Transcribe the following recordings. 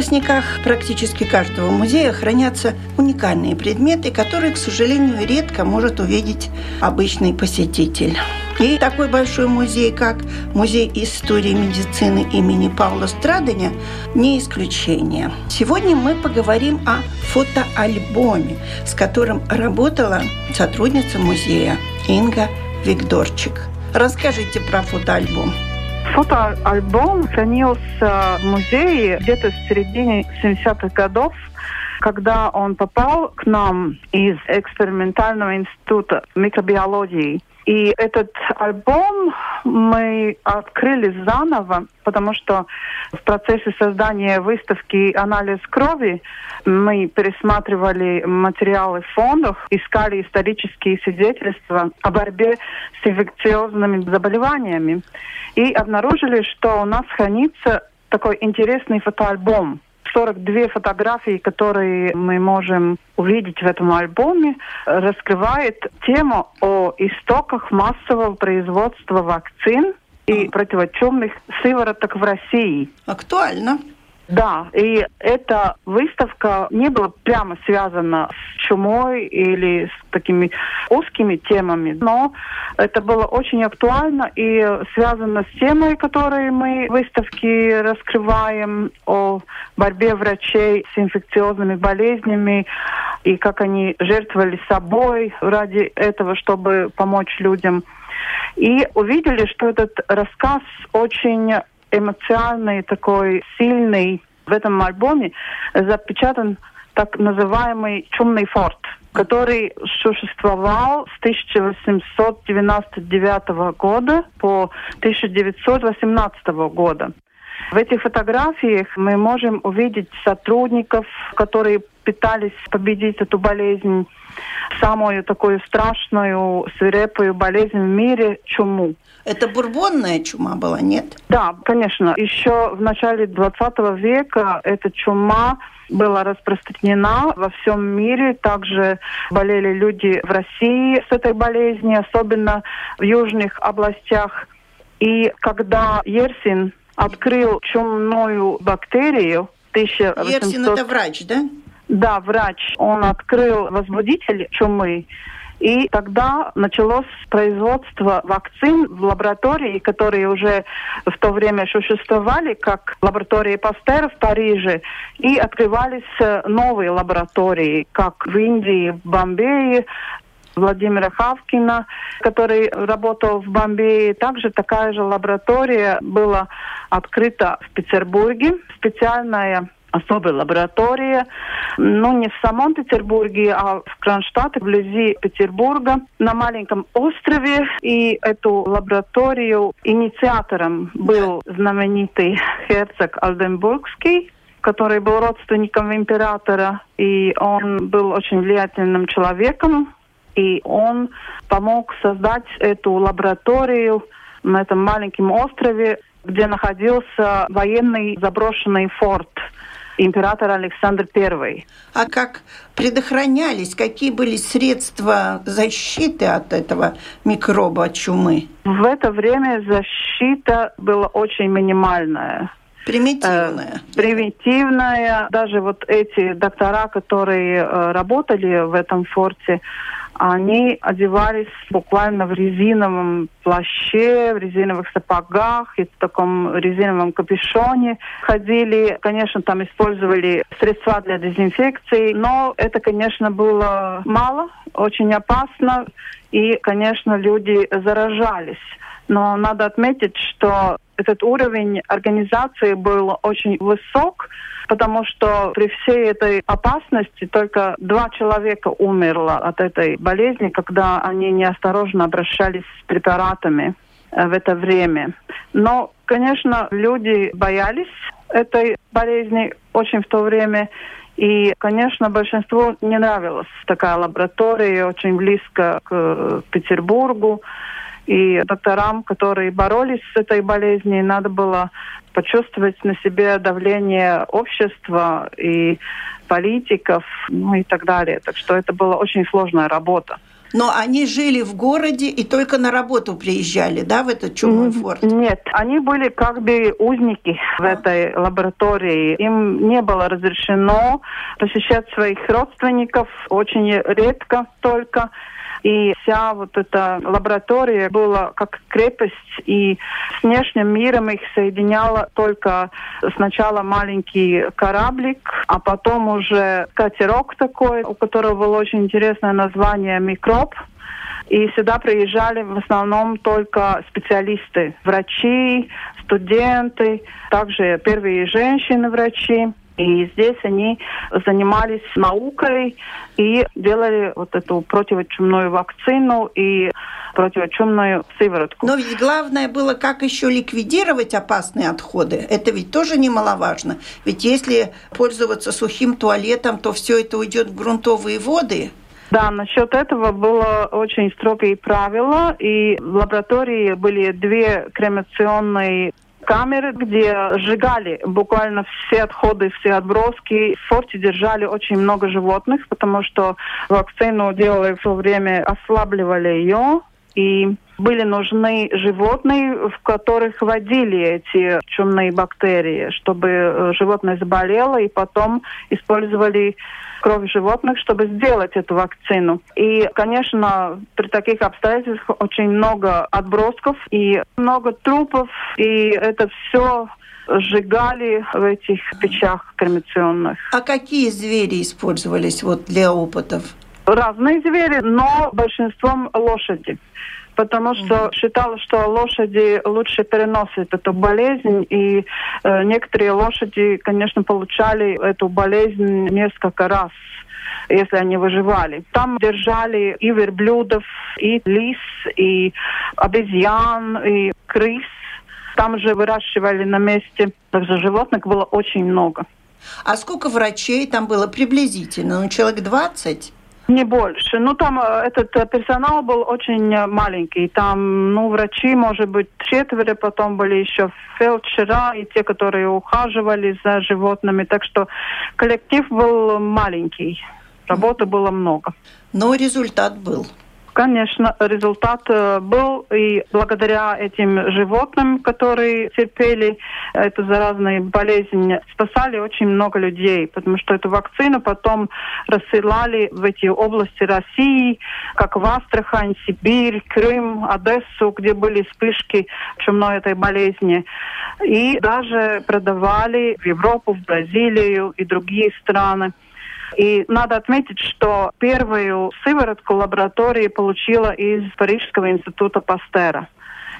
Запасниках практически каждого музея хранятся уникальные предметы, которые, к сожалению, редко может увидеть обычный посетитель. И такой большой музей, как Музей истории медицины имени Паула Страдыня, не исключение. Сегодня мы поговорим о фотоальбоме, с которым работала сотрудница музея Инга Викторчик. Расскажите про фотоальбом. Фотоальбом хранился в музее где-то в середине 70-х годов, когда он попал к нам из экспериментального института микробиологии. И этот альбом мы открыли заново, потому что в процессе создания выставки «Анализ крови» мы пересматривали материалы в фондах, искали исторические свидетельства о борьбе с инфекциозными заболеваниями и обнаружили, что у нас хранится такой интересный фотоальбом. 42 фотографии, которые мы можем увидеть в этом альбоме, раскрывает тему о истоках массового производства вакцин и противочумных сывороток в России. Актуально. Да, и эта выставка не была прямо связана с чумой или с такими узкими темами, но это было очень актуально и связано с темой, которую мы в выставке раскрываем, о борьбе врачей с инфекциозными болезнями и как они жертвовали собой ради этого, чтобы помочь людям. И увидели, что этот рассказ очень эмоциональный, такой сильный. В этом альбоме запечатан так называемый «Чумный форт», который существовал с 1899 года по 1918 года. В этих фотографиях мы можем увидеть сотрудников, которые пытались победить эту болезнь, самую такую страшную, свирепую болезнь в мире – чуму. Это бурбонная чума была, нет? Да, конечно. Еще в начале 20 века эта чума была распространена во всем мире. Также болели люди в России с этой болезнью, особенно в южных областях. И когда Ерсин открыл чумную бактерию, 1800... Ерсин это врач, да? Да, врач. Он открыл возбудитель чумы. И тогда началось производство вакцин в лаборатории, которые уже в то время существовали, как лаборатории Пастера в Париже, и открывались новые лаборатории, как в Индии, в Бомбее, Владимира Хавкина, который работал в Бомбее. Также такая же лаборатория была открыта в Петербурге, специальная особая лаборатория, ну, не в самом Петербурге, а в Кронштадте, вблизи Петербурга, на маленьком острове. И эту лабораторию инициатором был знаменитый герцог Альденбургский, который был родственником императора, и он был очень влиятельным человеком, и он помог создать эту лабораторию на этом маленьком острове, где находился военный заброшенный форт император Александр I. А как предохранялись, какие были средства защиты от этого микроба чумы? В это время защита была очень минимальная. Примитивная. Э, примитивная. Даже вот эти доктора, которые э, работали в этом форте, они одевались буквально в резиновом плаще, в резиновых сапогах и в таком резиновом капюшоне ходили. Конечно, там использовали средства для дезинфекции, но это, конечно, было мало, очень опасно. И, конечно, люди заражались. Но надо отметить, что этот уровень организации был очень высок, потому что при всей этой опасности только два человека умерло от этой болезни, когда они неосторожно обращались с препаратами э, в это время. Но, конечно, люди боялись этой болезни очень в то время. И, конечно, большинству не нравилась такая лаборатория, очень близко к Петербургу. И докторам, которые боролись с этой болезнью, надо было почувствовать на себе давление общества и политиков, ну и так далее. Так что это была очень сложная работа. Но они жили в городе и только на работу приезжали, да, в этот чумной форт? Нет, они были как бы узники в этой лаборатории. Им не было разрешено посещать своих родственников очень редко только. И вся вот эта лаборатория была как крепость, и с внешним миром их соединяла только сначала маленький кораблик, а потом уже катерок такой, у которого было очень интересное название «Микроб». И сюда приезжали в основном только специалисты, врачи, студенты, также первые женщины-врачи. И здесь они занимались наукой и делали вот эту противочумную вакцину и противочумную сыворотку. Но ведь главное было, как еще ликвидировать опасные отходы. Это ведь тоже немаловажно. Ведь если пользоваться сухим туалетом, то все это уйдет в грунтовые воды. Да, насчет этого было очень строгие правила, и в лаборатории были две кремационные камеры, где сжигали буквально все отходы, все отброски. В форте держали очень много животных, потому что вакцину делали в время, ослабливали ее. И были нужны животные, в которых водили эти чумные бактерии, чтобы э, животное заболело, и потом использовали кровь животных, чтобы сделать эту вакцину. И, конечно, при таких обстоятельствах очень много отбросков и много трупов, и это все сжигали в этих печах кремационных. А какие звери использовались вот для опытов? Разные звери, но большинством лошади потому что mm-hmm. считалось, что лошади лучше переносят эту болезнь, и э, некоторые лошади, конечно, получали эту болезнь несколько раз если они выживали. Там держали и верблюдов, и лис, и обезьян, и крыс. Там же выращивали на месте. Также животных было очень много. А сколько врачей там было приблизительно? Ну, человек 20? Не больше. Ну, там э, этот э, персонал был очень э, маленький. Там, ну, врачи, может быть, четверо, потом были еще фельдшера и те, которые ухаживали за животными. Так что коллектив был маленький. Работы было много. Но результат был. Конечно, результат э, был, и благодаря этим животным, которые терпели эту заразную болезнь, спасали очень много людей, потому что эту вакцину потом рассылали в эти области России, как в Астрахань, Сибирь, Крым, Одессу, где были вспышки чумной этой болезни. И даже продавали в Европу, в Бразилию и другие страны. И надо отметить, что первую сыворотку лаборатории получила из Парижского института Пастера.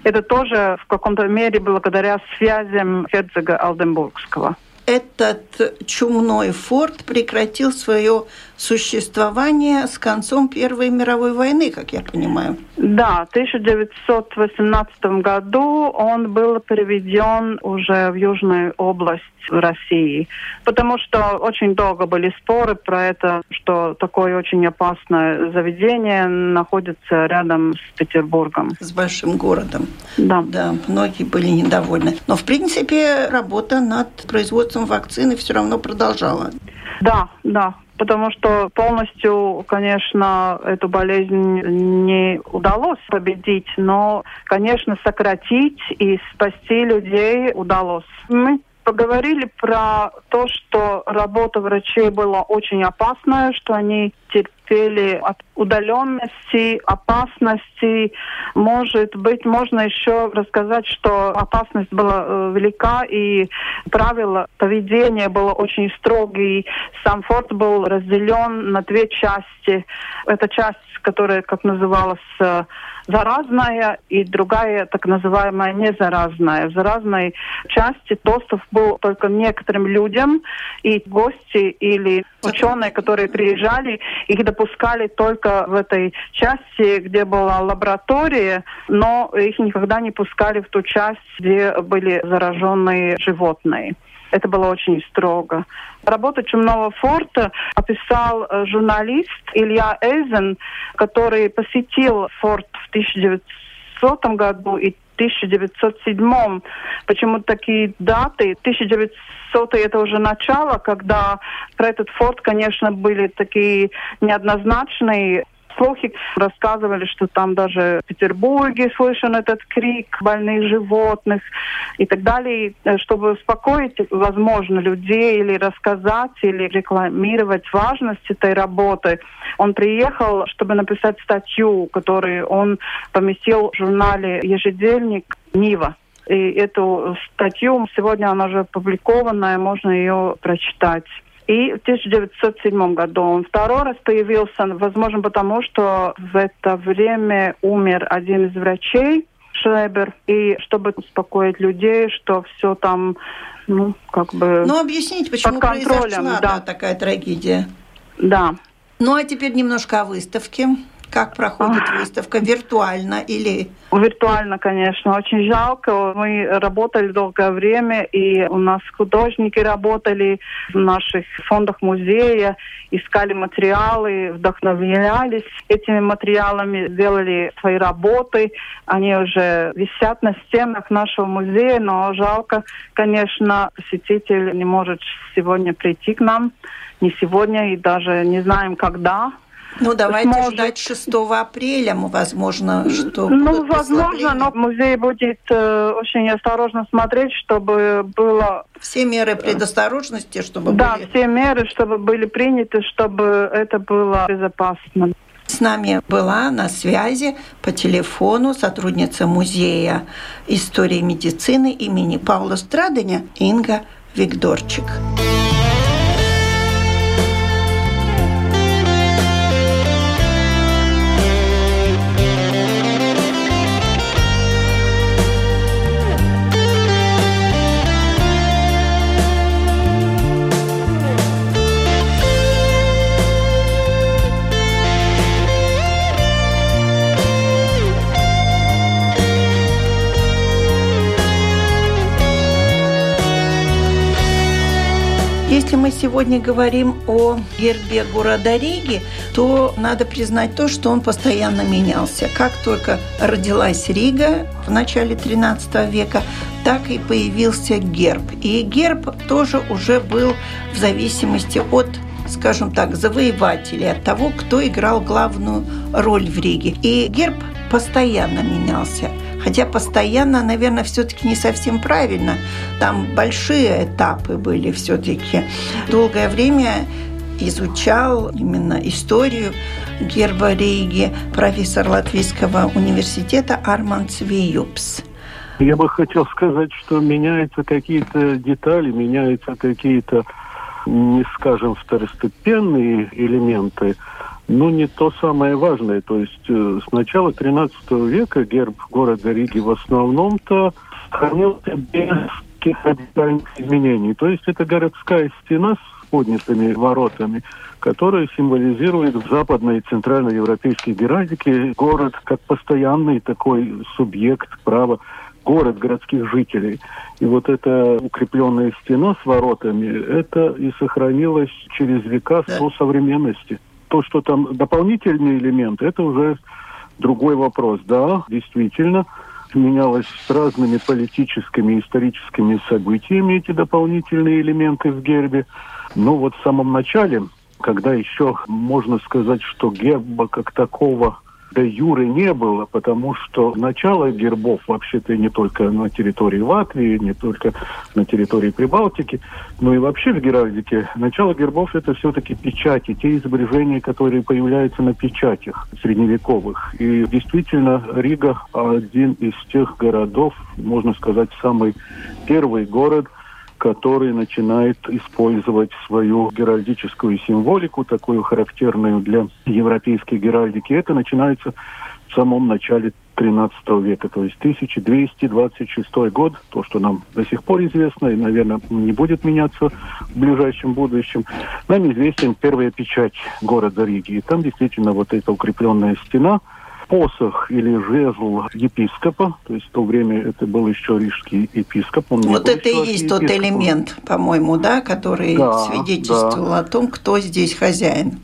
Это тоже в каком-то мере благодаря связям герцога Алденбургского этот чумной форт прекратил свое существование с концом Первой мировой войны, как я понимаю. Да, в 1918 году он был переведен уже в Южную область России, потому что очень долго были споры про это, что такое очень опасное заведение находится рядом с Петербургом. С большим городом. Да. Да, многие были недовольны. Но, в принципе, работа над производством вакцины все равно продолжала. Да, да, потому что полностью, конечно, эту болезнь не удалось победить, но, конечно, сократить и спасти людей удалось. Мы поговорили про то, что работа врачей была очень опасная, что они терпели от удаленности, опасности. Может быть, можно еще рассказать, что опасность была э, велика и правила поведения было очень строгие. Сам форт был разделен на две части. Эта часть, которая, как называлась, э, заразная и другая так называемая незаразная. В заразной части доступ был только некоторым людям, и гости или ученые, которые приезжали, их допускали только в этой части, где была лаборатория, но их никогда не пускали в ту часть, где были зараженные животные. Это было очень строго. Работу Чумного форта описал э, журналист Илья Эйзен, который посетил форт в 1900 году и 1907. Почему такие даты? 1900 это уже начало, когда про этот форт, конечно, были такие неоднозначные слухи рассказывали, что там даже в Петербурге слышен этот крик больных животных и так далее. Чтобы успокоить, возможно, людей или рассказать, или рекламировать важность этой работы, он приехал, чтобы написать статью, которую он поместил в журнале «Ежедельник Нива». И эту статью сегодня она уже опубликованная, можно ее прочитать. И в 1907 году он второй раз появился, возможно, потому что в это время умер один из врачей, Шребер, и чтобы успокоить людей, что все там, ну, как бы... Ну, объясните, почему под контролем, произошла да. такая трагедия. Да. Ну, а теперь немножко о выставке. Как проходит выставка? Виртуально или... Виртуально, конечно. Очень жалко. Мы работали долгое время, и у нас художники работали в наших фондах музея, искали материалы, вдохновлялись этими материалами, сделали свои работы. Они уже висят на стенах нашего музея, но жалко, конечно, посетитель не может сегодня прийти к нам. Не сегодня и даже не знаем, когда. Ну, давайте сможет. ждать 6 апреля, возможно, что Ну, возможно, но музей будет э, очень осторожно смотреть, чтобы было, Все меры предосторожности, чтобы да, были... все меры, чтобы были приняты, чтобы это было безопасно. С нами была на связи по телефону сотрудница Музея истории медицины имени Паула Страдыня Инга Викторчик. Если мы сегодня говорим о гербе города Риги, то надо признать то, что он постоянно менялся. Как только родилась Рига в начале XIII века, так и появился герб. И герб тоже уже был в зависимости от скажем так, завоевателей, от того, кто играл главную роль в Риге. И герб постоянно менялся. Хотя постоянно, наверное, все-таки не совсем правильно. Там большие этапы были все-таки. Долгое время изучал именно историю герба Риги профессор Латвийского университета Арман Цвиюпс. Я бы хотел сказать, что меняются какие-то детали, меняются какие-то, не скажем, второстепенные элементы, но не то самое важное. То есть э, с начала 13 века герб города Риги в основном-то хранился без каких радикальных изменений. То есть это городская стена с поднятыми воротами, которая символизирует в западной и центральноевропейской геральдике город как постоянный такой субъект права город городских жителей. И вот эта укрепленная стена с воротами, это и сохранилось через века Да. до современности. То, что там дополнительные элементы, это уже другой вопрос. Да, действительно, менялось с разными политическими и историческими событиями эти дополнительные элементы в гербе. Но вот в самом начале, когда еще можно сказать, что герба как такого до Юры не было, потому что начало гербов вообще-то не только на территории Латвии, не только на территории Прибалтики, но и вообще в геральдике. Начало гербов это все-таки печати, те изображения, которые появляются на печатях средневековых. И действительно Рига один из тех городов, можно сказать, самый первый город – который начинает использовать свою геральдическую символику, такую характерную для европейской геральдики. Это начинается в самом начале XIII века, то есть 1226 год, то, что нам до сих пор известно и, наверное, не будет меняться в ближайшем будущем. Нам известен первая печать города Риги. И там действительно вот эта укрепленная стена – посох или жезл епископа, то есть в то время это был еще рижский епископ. Он вот это и есть тот элемент, по-моему, да, который да, свидетельствовал да. о том, кто здесь хозяин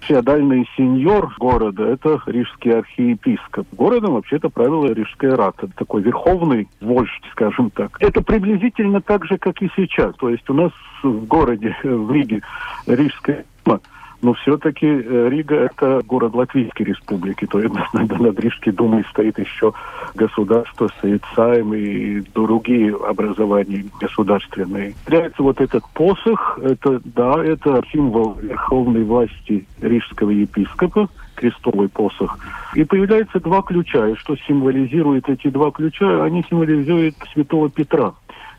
феодальный сеньор города – это рижский архиепископ. Городом вообще-то правила рижская рата, такой верховный вождь, скажем так. Это приблизительно так же, как и сейчас. То есть у нас в городе, в Риге, рижская но все-таки э, Рига – это город Латвийской республики, то есть над, Рижской думой стоит еще государство, стоит Сайм и другие образования государственные. Является вот этот посох, это, да, это символ верховной власти рижского епископа, крестовый посох. И появляются два ключа. И что символизирует эти два ключа? Они символизируют святого Петра.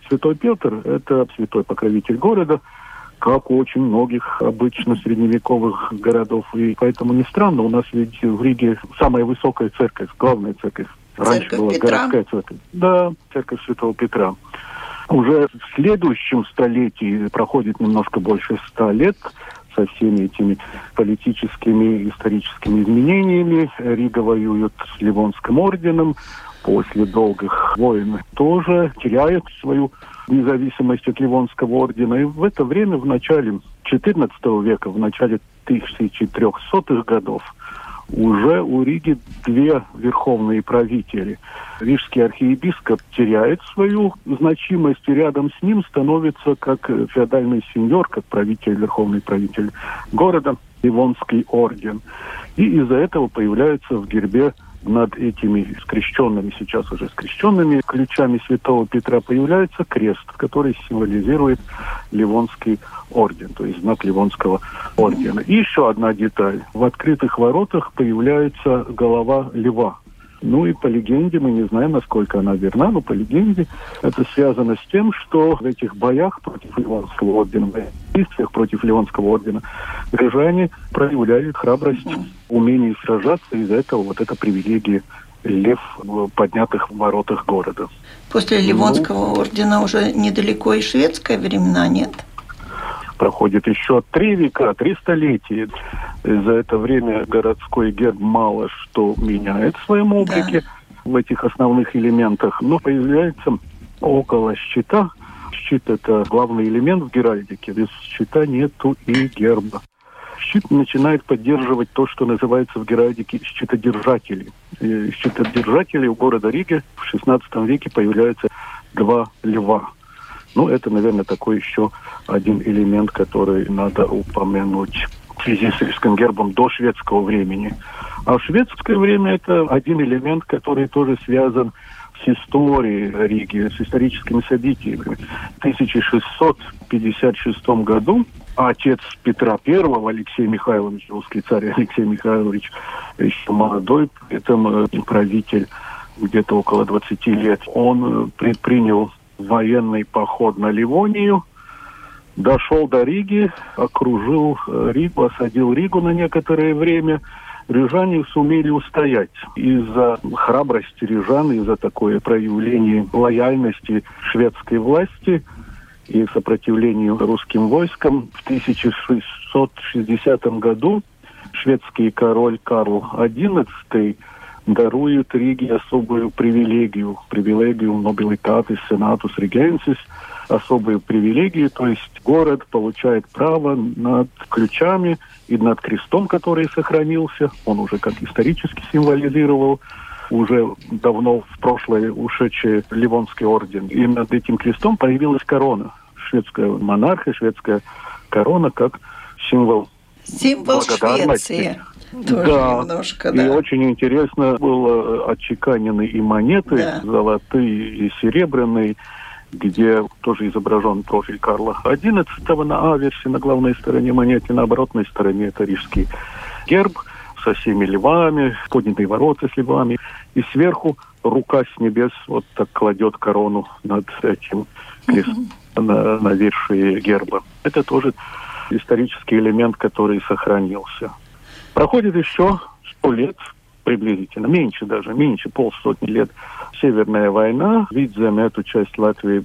Святой Петр – это святой покровитель города – как у очень многих обычно средневековых городов. И поэтому не странно, у нас ведь в Риге самая высокая церковь, главная церковь. Раньше церковь была Петра. городская церковь. Да, церковь Святого Петра. Уже в следующем столетии проходит немножко больше ста лет со всеми этими политическими, историческими изменениями. Рига воюет с Ливонским орденом. После долгих войн тоже теряет свою независимость от Ливонского ордена. И в это время, в начале XIV века, в начале 1300-х годов, уже у Риги две верховные правители. Рижский архиепископ теряет свою значимость, и рядом с ним становится как феодальный сеньор, как правитель, верховный правитель города, Ливонский орден. И из-за этого появляется в гербе над этими скрещенными, сейчас уже скрещенными ключами святого Петра появляется крест, который символизирует Ливонский орден, то есть знак Ливонского ордена. И еще одна деталь. В открытых воротах появляется голова льва. Ну и по легенде, мы не знаем, насколько она верна, но по легенде это связано с тем, что в этих боях против Ливонского ордена, действиях против Ливонского ордена, рижане проявляли храбрость, умение сражаться, из-за этого вот эта привилегия лев в поднятых воротах города. После Ливонского ну, ордена уже недалеко и шведское времена нет? проходит еще три века, три столетия. За это время городской герб мало что меняет в своем облике да. в этих основных элементах, но появляется около щита. Щит – это главный элемент в геральдике. Без щита нету и герба. Щит начинает поддерживать то, что называется в геральдике щитодержатели. И щитодержатели у города Риги в XVI веке появляются два льва. Ну, это, наверное, такой еще один элемент, который надо упомянуть в связи с рижским гербом до шведского времени. А в шведское время это один элемент, который тоже связан историей Риги, с историческими событиями. В 1656 году отец Петра I, Алексей Михайлович, русский царь Алексей Михайлович, еще молодой, этом э, правитель где-то около 20 лет, он э, предпринял военный поход на Ливонию, дошел до Риги, окружил э, Ригу, осадил Ригу на некоторое время. Рижане сумели устоять. Из-за храбрости рижан, из-за такое проявление лояльности шведской власти и сопротивлению русским войскам в 1660 году шведский король Карл XI дарует Риге особую привилегию, привилегию nobilitatis senatus regensis, особую привилегию, то есть город получает право над ключами и над крестом, который сохранился, он уже как исторически символизировал уже давно в прошлое ушедший Ливонский орден. И над этим крестом появилась корона. Шведская монархия, шведская корона как символ Символ Швеции. Тоже да. немножко, да. И очень интересно было отчеканены и монеты, да. золотые и серебряные, где тоже изображен профиль Карла XI на аверсе, на главной стороне монеты, на оборотной стороне это рижский герб со всеми львами, поднятые ворота с львами, и сверху рука с небес вот так кладет корону над этим крестом uh-huh. на, на вершине герба. Это тоже исторический элемент, который сохранился. Проходит еще сто лет приблизительно, меньше даже, меньше полсотни лет. Северная война, Видзем, эту часть Латвии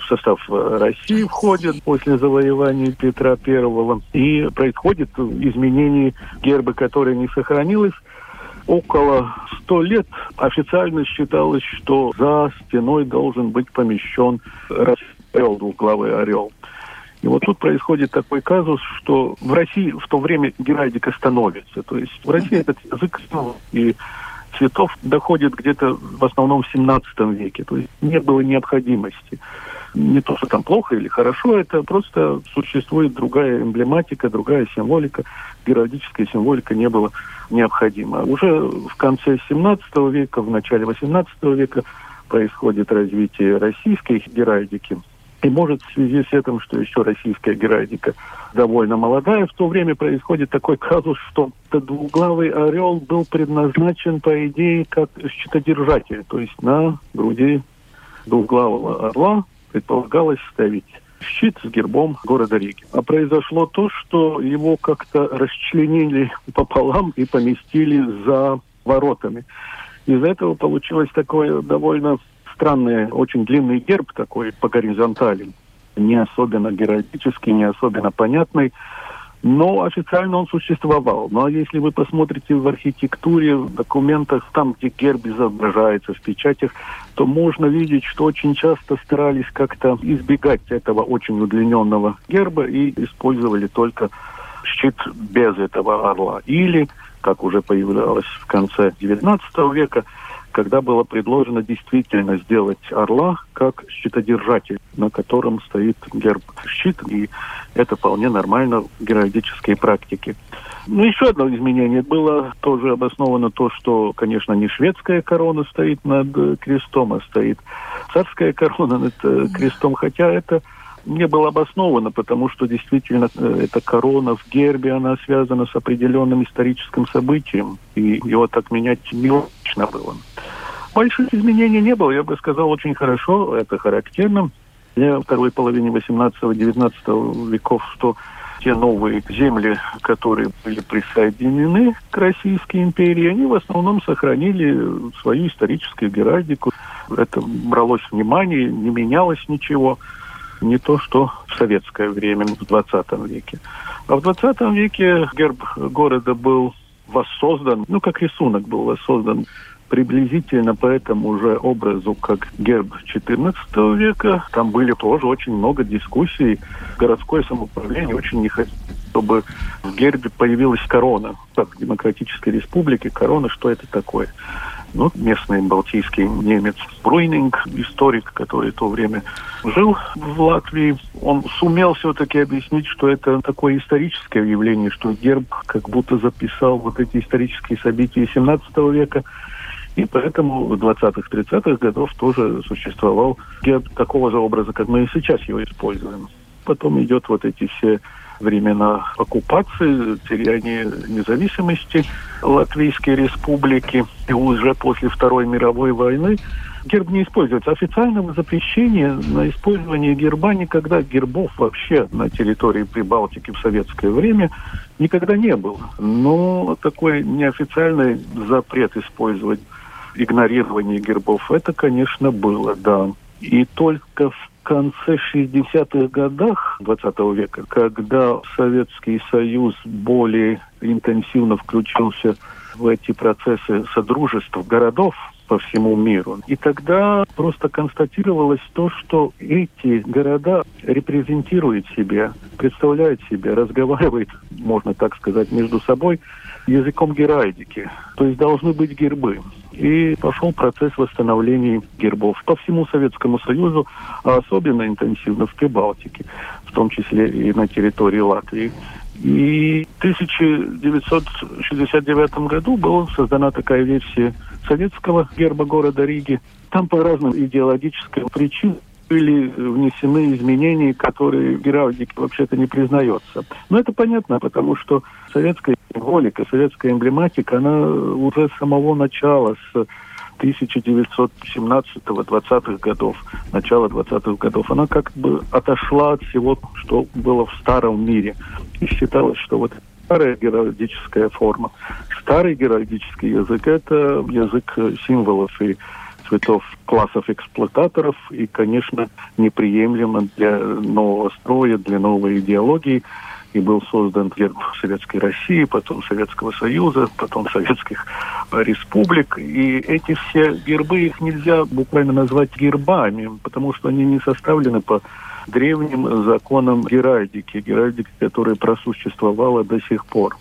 в состав России входит после завоевания Петра Первого. И происходит изменение герба, которое не сохранилось. Около сто лет официально считалось, что за стеной должен быть помещен орел, двухглавый орел. И вот тут происходит такой казус, что в России в то время геральдика становится. То есть в России этот язык и цветов доходит где-то в основном в 17 веке. То есть не было необходимости. Не то, что там плохо или хорошо, это просто существует другая эмблематика, другая символика. Геральдическая символика не была необходима. Уже в конце 17 века, в начале 18 века происходит развитие российской геральдики – и может в связи с этим, что еще российская геральдика довольно молодая, в то время происходит такой казус, что двуглавый орел был предназначен, по идее, как щитодержатель. То есть на груди двуглавого орла предполагалось ставить щит с гербом города Риги. А произошло то, что его как-то расчленили пополам и поместили за воротами. Из-за этого получилось такое довольно странный, очень длинный герб такой по горизонтали. Не особенно геральдический, не особенно понятный. Но официально он существовал. А если вы посмотрите в архитектуре, в документах, там, где герб изображается в печатях, то можно видеть, что очень часто старались как-то избегать этого очень удлиненного герба и использовали только щит без этого орла. Или, как уже появлялось в конце XIX века, когда было предложено действительно сделать орла как щитодержатель, на котором стоит герб щит, и это вполне нормально в геральдической практике. Ну, еще одно изменение было тоже обосновано то, что, конечно, не шведская корона стоит над крестом, а стоит царская корона над э, крестом, хотя это не было обосновано, потому что действительно э, эта корона в гербе, она связана с определенным историческим событием, и его так менять нелогично было. Больших изменений не было, я бы сказал, очень хорошо, это характерно для второй половины 18-19 веков, что те новые земли, которые были присоединены к Российской империи, они в основном сохранили свою историческую геральдику. Это бралось внимание, не менялось ничего не то, что в советское время, в 20 веке. А в 20 веке герб города был воссоздан, ну, как рисунок был воссоздан приблизительно по этому же образу, как герб XIV века. Там были тоже очень много дискуссий. Городское самоуправление очень не хотело чтобы в гербе появилась корона. Так, в Демократической Республике корона, что это такое? Ну, местный балтийский немец Бруйнинг, историк, который в то время жил в Латвии, он сумел все-таки объяснить, что это такое историческое явление, что герб как будто записал вот эти исторические события 17 века, и поэтому в 20-х, 30-х годов тоже существовал герб такого же образа, как мы и сейчас его используем. Потом идет вот эти все времена оккупации, теряния независимости Латвийской республики. И уже после Второй мировой войны герб не используется. Официального запрещения на использование герба никогда, гербов вообще на территории Прибалтики в советское время никогда не было. Но такой неофициальный запрет использовать игнорирование гербов, это, конечно, было, да. И только в конце 60-х годах 20 века, когда Советский Союз более интенсивно включился в эти процессы содружества городов по всему миру. И тогда просто констатировалось то, что эти города репрезентируют себя, представляют себя, разговаривают, можно так сказать, между собой языком геральдики. То есть должны быть гербы. И пошел процесс восстановления гербов по всему Советскому Союзу, а особенно интенсивно в Прибалтике, в том числе и на территории Латвии. И в 1969 году была создана такая версия советского герба города Риги. Там по разным идеологическим причинам были внесены изменения, которые в геральдике вообще-то не признается. Но это понятно, потому что советская символика, советская эмблематика, она уже с самого начала, с 1917-20-х годов, начала 20-х годов, она как бы отошла от всего, что было в старом мире. И считалось, что вот старая геральдическая форма, старый геральдический язык – это язык символов и цветов классов эксплуататоров и, конечно, неприемлемо для нового строя, для новой идеологии. И был создан герб Советской России, потом Советского Союза, потом Советских республик. И эти все гербы, их нельзя буквально назвать гербами, потому что они не составлены по древним законам геральдики, геральдики, которая просуществовала до сих пор.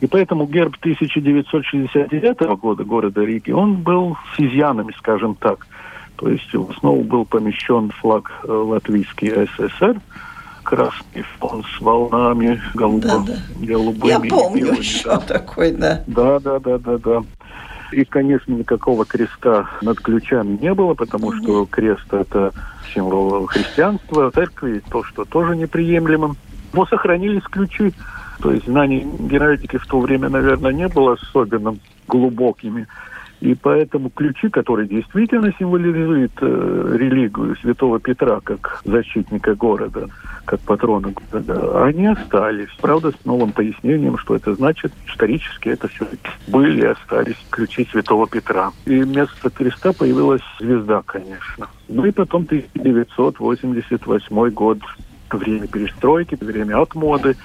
И поэтому герб 1969 года города Риги, он был с изъянами, скажем так. То есть в основу был помещен флаг э, латвийский СССР, красный фон с волнами голубо, да, да. голубыми. Я помню еще да. такой, да. Да, да, да, да, да. И, конечно, никакого креста над ключами не было, потому mm-hmm. что крест – это символ христианства, церкви, то, что тоже неприемлемо. Но сохранились ключи. То есть знаний генетики в то время, наверное, не было особенно глубокими. И поэтому ключи, которые действительно символизуют э, религию Святого Петра как защитника города, как патрона города, они остались. Правда, с новым пояснением, что это значит, исторически это все были и остались ключи Святого Петра. И вместо креста появилась звезда, конечно. Ну и потом 1988 год, время перестройки, время отмоды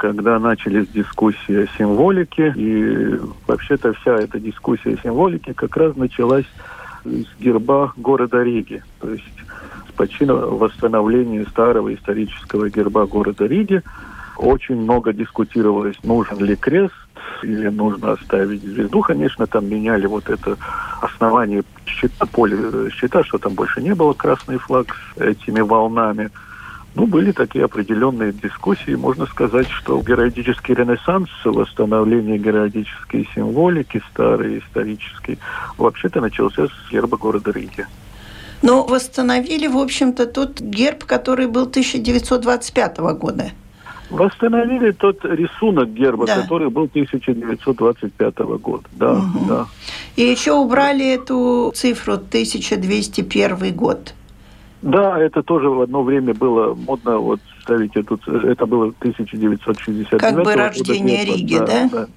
когда начались дискуссии о символике, и вообще-то вся эта дискуссия о символике как раз началась с герба города Риги, то есть с почина восстановления старого исторического герба города Риги. Очень много дискутировалось, нужен ли крест или нужно оставить звезду. Конечно, там меняли вот это основание щита, поле щита, что там больше не было красный флаг с этими волнами. Ну, были такие определенные дискуссии. Можно сказать, что геральдический ренессанс, восстановление геральдической символики старой, исторической, вообще-то начался с герба города Риги. Но восстановили, в общем-то, тот герб, который был 1925 года. Восстановили тот рисунок герба, да. который был 1925 года. Да, угу. да. И еще убрали эту цифру 1201 год. Да, это тоже в одно время было модно вот ставить эту... Это было 1969 Как бы рождение года, Риги, да? да? да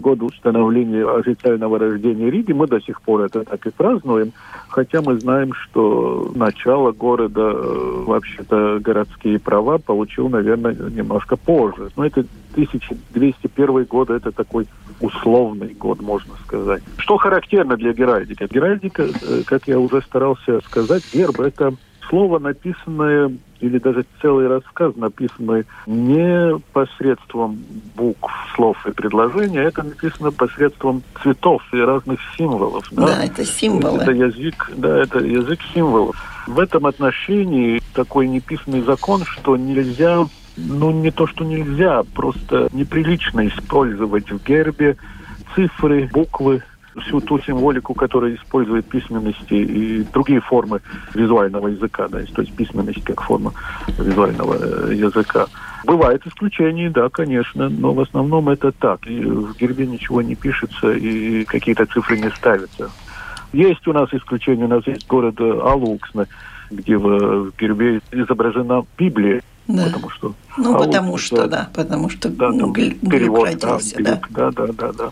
год установления официального рождения Риги. Мы до сих пор это так и празднуем, хотя мы знаем, что начало города, э, вообще-то городские права получил, наверное, немножко позже. Но это 1201 год, это такой условный год, можно сказать. Что характерно для геральдики? Геральдика, э, как я уже старался сказать, герб – это слово, написанное, или даже целый рассказ, написанный не посредством букв, слов и предложений, а это написано посредством цветов и разных символов. Да, да это символы. Это язык, да, это язык символов. В этом отношении такой неписанный закон, что нельзя, ну не то, что нельзя, просто неприлично использовать в гербе цифры, буквы, всю ту символику, которая использует письменности и другие формы визуального языка, да, то есть письменность как форма визуального э, языка. Бывают исключения, да, конечно, но в основном это так. И в гербе ничего не пишется и какие-то цифры не ставятся. Есть у нас исключение, у нас есть город Алуксна, где в гербе изображена Библия, да. Потому что... Ну, потому что, да, потому что да, там перевод, да, да. Да, да, да,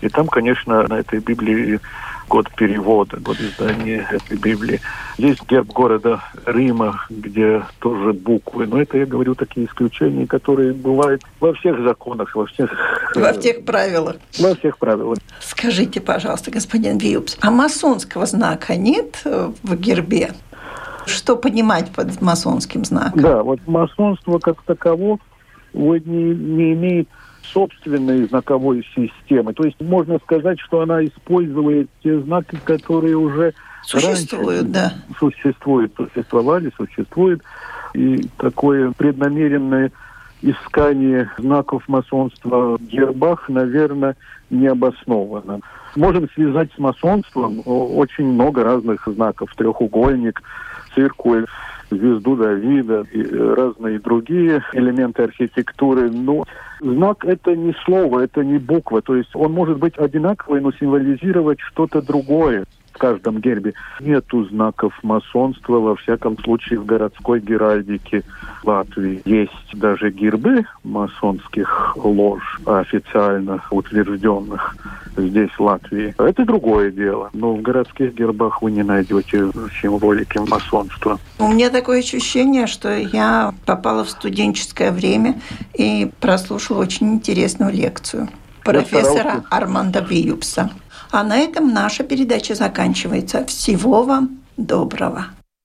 И там, конечно, на этой Библии год перевода, год издания этой Библии. Есть герб города Рима, где тоже буквы. Но это, я говорю, такие исключения, которые бывают во всех законах, во всех... Во всех правилах. Во всех правилах. Скажите, пожалуйста, господин Виупс, а масонского знака нет в гербе? Что понимать под масонским знаком? Да, вот масонство как таково не, не имеет собственной знаковой системы. То есть можно сказать, что она использует те знаки, которые уже существуют, да. Существуют, существовали, существуют. И такое преднамеренное искание знаков масонства в гербах, наверное, не обосновано. Можем связать с масонством очень много разных знаков. Треугольник, циркуль, звезду Давида и разные другие элементы архитектуры. Но знак это не слово, это не буква. То есть он может быть одинаковый, но символизировать что-то другое в каждом гербе. Нету знаков масонства, во всяком случае, в городской геральдике Латвии. Есть даже гербы масонских лож, официально утвержденных здесь, в Латвии. Это другое дело. Но в городских гербах вы не найдете символики масонства. У меня такое ощущение, что я попала в студенческое время и прослушала очень интересную лекцию профессора Арманда Виюпса. А на этом наша передача заканчивается. Всего вам доброго.